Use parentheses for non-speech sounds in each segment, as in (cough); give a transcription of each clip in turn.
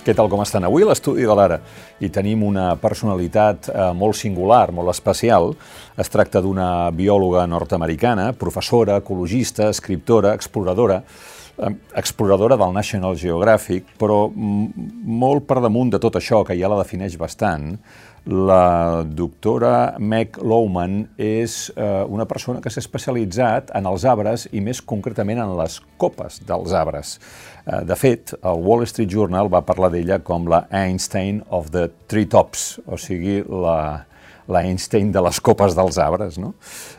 Què tal com estan? Avui l'estudi de l'Ara i tenim una personalitat eh, molt singular, molt especial. Es tracta d'una biòloga nord-americana, professora, ecologista, escriptora, exploradora, exploradora del National Geographic, però molt per damunt de tot això, que ja la defineix bastant, la doctora Meg Lowman és eh, una persona que s'ha especialitzat en els arbres i més concretament en les copes dels arbres. Eh, de fet, el Wall Street Journal va parlar d'ella com la Einstein of the Treetops, o sigui, la, l'Einstein de les copes dels arbres. No?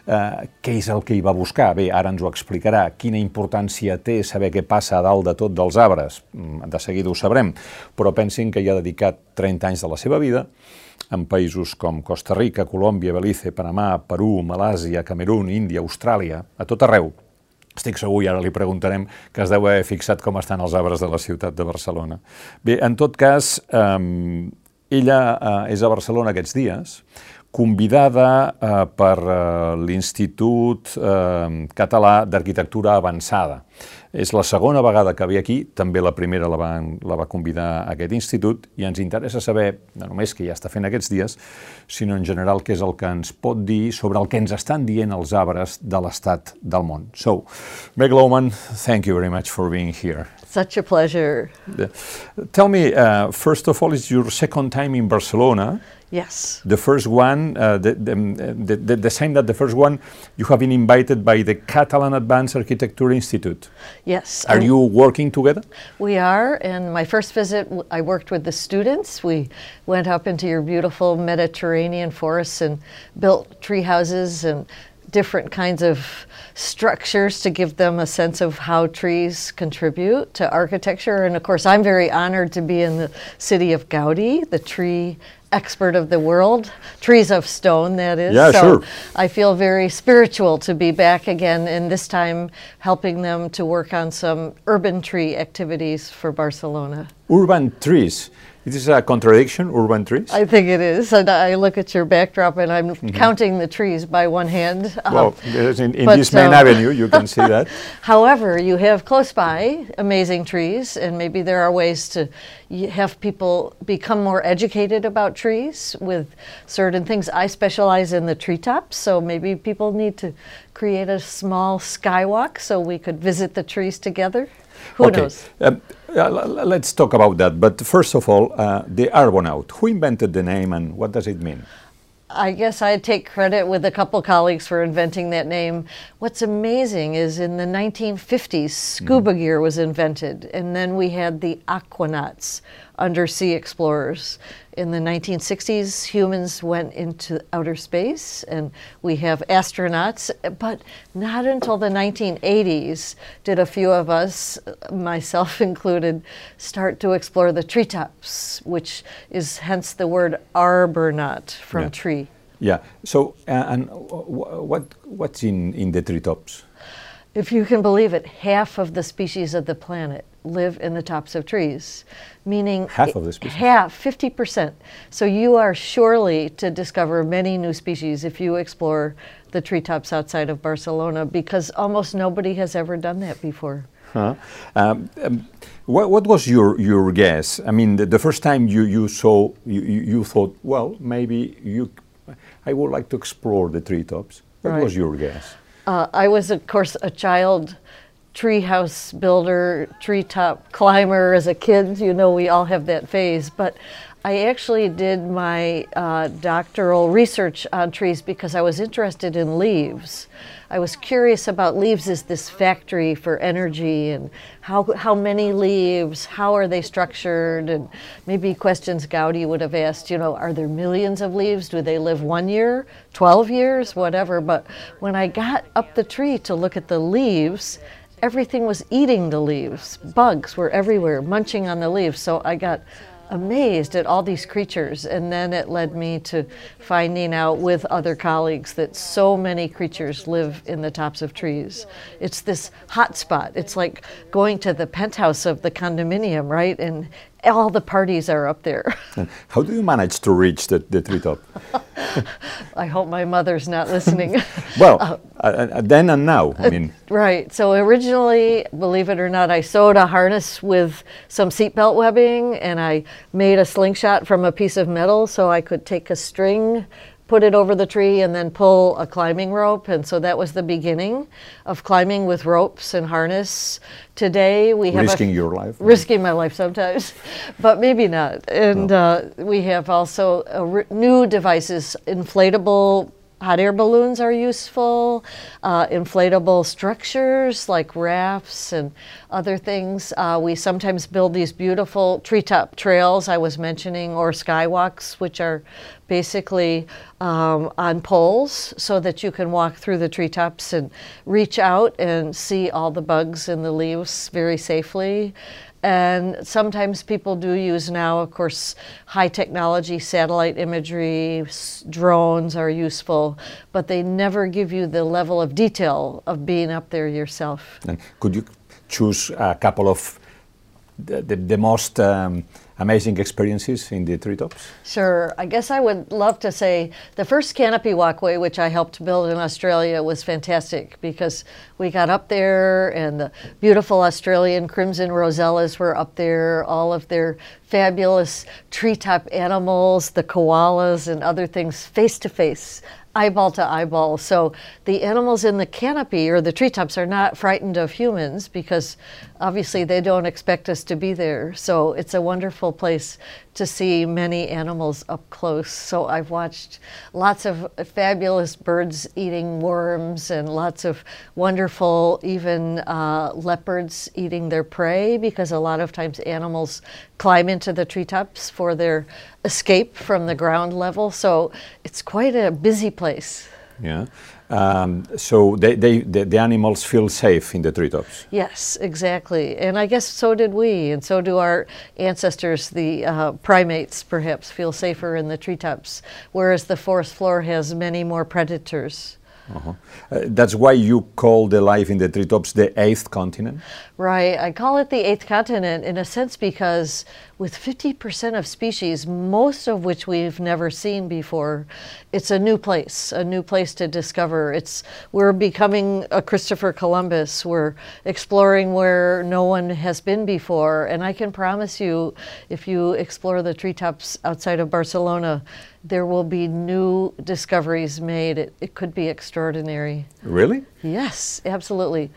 Eh, què és el que hi va buscar? Bé, ara ens ho explicarà. Quina importància té saber què passa a dalt de tot dels arbres? Mm, de seguida ho sabrem, però pensin que hi ha dedicat 30 anys de la seva vida en països com Costa Rica, Colòmbia, Belize, Panamà, Perú, Malàsia, Camerún, Índia, Austràlia, a tot arreu. Estic segur, i ara li preguntarem, que es deu haver fixat com estan els arbres de la ciutat de Barcelona. Bé, en tot cas, eh, ella eh, és a Barcelona aquests dies, convidada eh, per eh, l'Institut eh, Català d'Arquitectura Avançada. És la segona vegada que ve aquí, també la primera la va, la va convidar a aquest institut, i ens interessa saber, no només què ja està fent aquests dies, sinó en general què és el que ens pot dir sobre el que ens estan dient els arbres de l'estat del món. So, Meg Lowman, thank you very much for being here. Such a pleasure. Tell me, uh, first of all, it's your second time in Barcelona. Yes. The first one, uh, the, the, the, the, same that the first one, you have been invited by the Catalan Advanced Architecture Institute. Yes. Are you working together? We are. And my first visit, I worked with the students. We went up into your beautiful Mediterranean forests and built tree houses and different kinds of structures to give them a sense of how trees contribute to architecture. And of course, I'm very honored to be in the city of Gaudi, the tree expert of the world, trees of stone, that is. Yeah, so sure. I feel very spiritual to be back again, and this time helping them to work on some urban tree activities for Barcelona. Urban trees. Is this a contradiction, urban trees? I think it is. And I look at your backdrop and I'm mm-hmm. counting the trees by one hand. Well, in, in but, this main um, avenue, you can see that. (laughs) However, you have close by amazing trees, and maybe there are ways to have people become more educated about trees with certain things. I specialize in the treetops, so maybe people need to create a small skywalk so we could visit the trees together. Who okay. knows? Um, uh, let's talk about that. But first of all, uh, the arbornaut. Who invented the name and what does it mean? I guess I take credit with a couple colleagues for inventing that name. What's amazing is in the 1950s, scuba mm. gear was invented, and then we had the aquanauts, undersea explorers. In the 1960s, humans went into outer space, and we have astronauts, but not until the 1980s did a few of us, myself (laughs) included, start to explore the treetops, which is hence the word arbornaut from yeah. tree. Yeah. So, uh, and what what's in in the treetops? If you can believe it, half of the species of the planet live in the tops of trees, meaning half of the species. Half, fifty percent. So you are surely to discover many new species if you explore the treetops outside of Barcelona, because almost nobody has ever done that before. Huh? Um, um, what, what, was your, your guess? I mean, the, the first time you, you saw, you, you, thought, well, maybe you I would like to explore the treetops. What right. was your guess? Uh, I was, of course, a child treehouse builder, treetop climber as a kid. You know, we all have that phase. But I actually did my uh, doctoral research on trees because I was interested in leaves. I was curious about leaves as this factory for energy and how, how many leaves, how are they structured, and maybe questions Gaudi would have asked, you know, are there millions of leaves? Do they live one year, 12 years, whatever? But when I got up the tree to look at the leaves, everything was eating the leaves. Bugs were everywhere, munching on the leaves. So I got amazed at all these creatures. And then it led me to finding out with other colleagues that so many creatures live in the tops of trees. It's this hot spot. It's like going to the penthouse of the condominium, right? And all the parties are up there. (laughs) How do you manage to reach the, the treetop? (laughs) I hope my mother's not listening. (laughs) Well, uh, uh, then and now, I mean. Right. So originally, believe it or not, I sewed a harness with some seatbelt webbing and I made a slingshot from a piece of metal so I could take a string put it over the tree and then pull a climbing rope. And so that was the beginning of climbing with ropes and harness. Today we have risking your life. Risking my life sometimes, (laughs) but maybe not. And no. uh, we have also new devices, inflatable hot air balloons are useful, uh, inflatable structures like rafts and other things. Uh, we sometimes build these beautiful treetop trails I was mentioning, or skywalks, which are basically um, on poles so that you can walk through the treetops and reach out and see all the bugs in the leaves very safely. And sometimes people do use now, of course, high technology satellite imagery, drones are useful, but they never give you the level of detail of being up there yourself. And could you choose a couple of the, the, the most um, amazing experiences in the treetops? Sure. I guess I would love to say the first canopy walkway, which I helped build in Australia, was fantastic because we got up there and the beautiful Australian crimson rosellas were up there, all of their fabulous treetop animals, the koalas and other things face to face eyeball to eyeball. So the animals in the canopy or the treetops are not frightened of humans because obviously they don't expect us to be there. So it's a wonderful place to see many animals up close. So I've watched lots of fabulous birds eating worms and lots of wonderful, even uh, leopards eating their prey because a lot of times animals climb into the treetops for their escape from the ground level. So it's quite a busy place. Yeah. Um, so they, they, the, the, animals feel safe in the treetops. Yes, exactly. And I guess so did we, and so do our ancestors, the uh, primates, perhaps, feel safer in the treetops, whereas the forest floor has many more predators. Uh-huh. Uh, that's why you call the life in the treetops the eighth continent? Right. I call it the eighth continent in a sense because with 50% of species, most of which we've never seen before, it's a new place, a new place to discover. It's we're becoming a Christopher Columbus. We're exploring where no one has been before, and I can promise you if you explore the treetops outside of Barcelona, there will be new discoveries made. It, it could be extraordinary. Really? Yes, absolutely.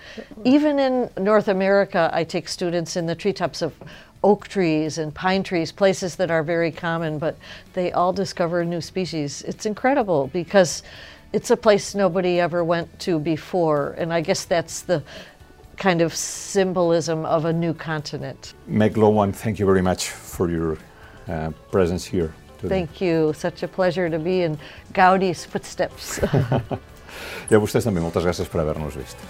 Even in North America, I take students in the treetops of oak trees and pine trees, places that are very common, but they all discover new species. It's incredible because it's a place nobody ever went to before, and I guess that's the kind of symbolism of a new continent. Meg Lowman, thank you very much for your uh, presence here. Today. Thank you. Such a pleasure to be in Gaudi's footsteps. (laughs) I a vostès també moltes gràcies per haver-nos vist.